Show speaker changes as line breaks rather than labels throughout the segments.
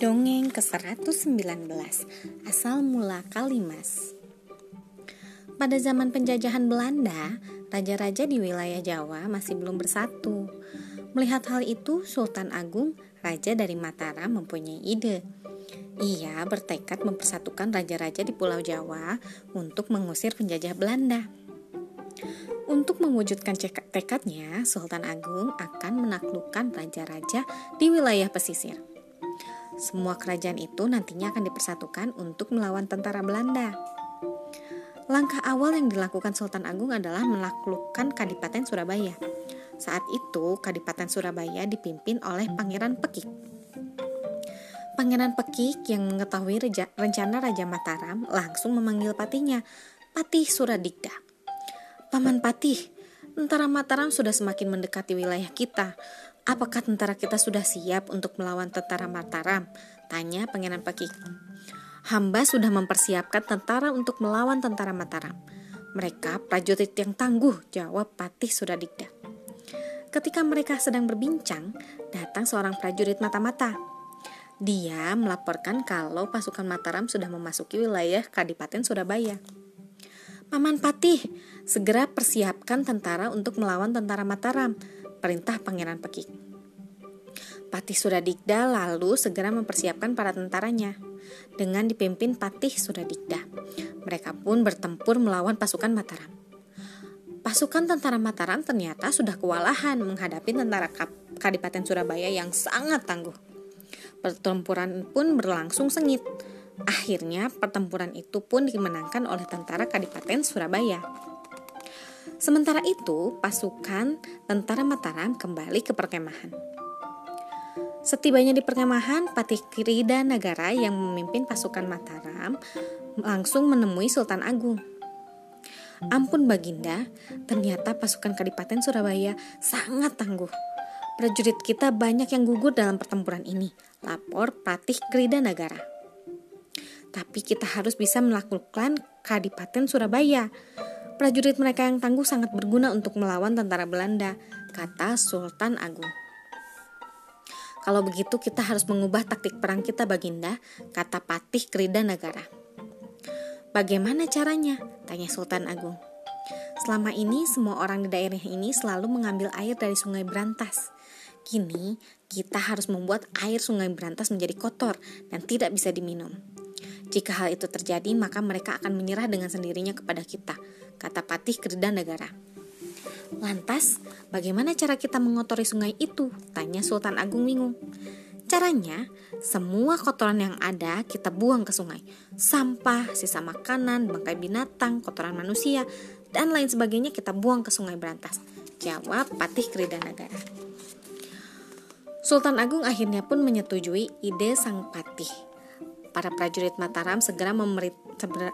Dongeng ke-119 Asal Mula Kalimas Pada zaman penjajahan Belanda, raja-raja di wilayah Jawa masih belum bersatu. Melihat hal itu, Sultan Agung, raja dari Mataram mempunyai ide. Ia bertekad mempersatukan raja-raja di Pulau Jawa untuk mengusir penjajah Belanda. Untuk mewujudkan tekadnya, Sultan Agung akan menaklukkan raja-raja di wilayah pesisir. Semua kerajaan itu nantinya akan dipersatukan untuk melawan tentara Belanda. Langkah awal yang dilakukan Sultan Agung adalah menaklukkan Kadipaten Surabaya. Saat itu, Kadipaten Surabaya dipimpin oleh Pangeran Pekik. Pangeran Pekik yang mengetahui rencana Raja Mataram langsung memanggil patinya, Patih Suradikda. Paman Patih, tentara Mataram sudah semakin mendekati wilayah kita. Apakah tentara kita sudah siap untuk melawan tentara Mataram? Tanya Pangeran Pakik. Hamba sudah mempersiapkan tentara untuk melawan tentara Mataram. Mereka prajurit yang tangguh, jawab Patih Suradikda. Ketika mereka sedang berbincang, datang seorang prajurit mata-mata. Dia melaporkan kalau pasukan Mataram sudah memasuki wilayah Kadipaten Surabaya. Paman Patih, segera persiapkan tentara untuk melawan tentara Mataram, perintah Pangeran Pekik. Patih Suradikda lalu segera mempersiapkan para tentaranya dengan dipimpin Patih Suradikda. Mereka pun bertempur melawan pasukan Mataram. Pasukan tentara Mataram ternyata sudah kewalahan menghadapi tentara Kadipaten Surabaya yang sangat tangguh. Pertempuran pun berlangsung sengit Akhirnya pertempuran itu pun dimenangkan oleh tentara Kadipaten Surabaya. Sementara itu, pasukan tentara Mataram kembali ke perkemahan. Setibanya di perkemahan, Patih Kirida Negara yang memimpin pasukan Mataram langsung menemui Sultan Agung. Ampun Baginda, ternyata pasukan Kadipaten Surabaya sangat tangguh. Prajurit kita banyak yang gugur dalam pertempuran ini, lapor Patih Krida Negara tapi kita harus bisa melakukan Kadipaten Surabaya. Prajurit mereka yang tangguh sangat berguna untuk melawan tentara Belanda, kata Sultan Agung. Kalau begitu kita harus mengubah taktik perang kita Baginda, kata Patih Krida Negara. Bagaimana caranya? Tanya Sultan Agung. Selama ini semua orang di daerah ini selalu mengambil air dari sungai Berantas. Kini kita harus membuat air sungai Berantas menjadi kotor dan tidak bisa diminum. Jika hal itu terjadi, maka mereka akan menyerah dengan sendirinya kepada kita, kata Patih Kerda Negara. Lantas, bagaimana cara kita mengotori sungai itu? Tanya Sultan Agung bingung. Caranya, semua kotoran yang ada kita buang ke sungai. Sampah, sisa makanan, bangkai binatang, kotoran manusia, dan lain sebagainya kita buang ke sungai berantas. Jawab Patih Kerida Negara. Sultan Agung akhirnya pun menyetujui ide sang patih para prajurit Mataram segera, memerit,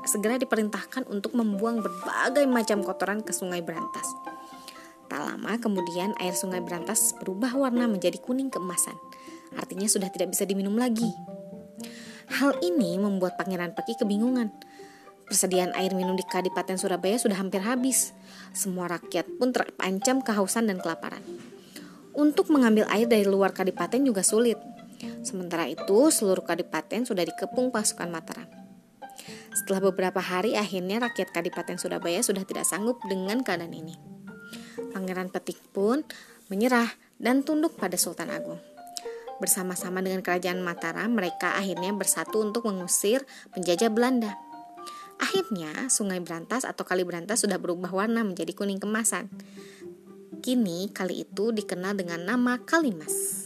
segera diperintahkan untuk membuang berbagai macam kotoran ke Sungai Berantas. Tak lama kemudian air Sungai Berantas berubah warna menjadi kuning keemasan. Artinya sudah tidak bisa diminum lagi. Hal ini membuat Pangeran Peki kebingungan. Persediaan air minum di Kadipaten Surabaya sudah hampir habis. Semua rakyat pun terancam kehausan dan kelaparan. Untuk mengambil air dari luar Kadipaten juga sulit Sementara itu, seluruh kadipaten sudah dikepung pasukan Mataram. Setelah beberapa hari, akhirnya rakyat Kadipaten Surabaya sudah tidak sanggup dengan keadaan ini. Pangeran Petik pun menyerah dan tunduk pada Sultan Agung. Bersama-sama dengan kerajaan Mataram, mereka akhirnya bersatu untuk mengusir penjajah Belanda. Akhirnya, Sungai Berantas atau Kali Berantas sudah berubah warna menjadi kuning kemasan. Kini, kali itu dikenal dengan nama Kalimas.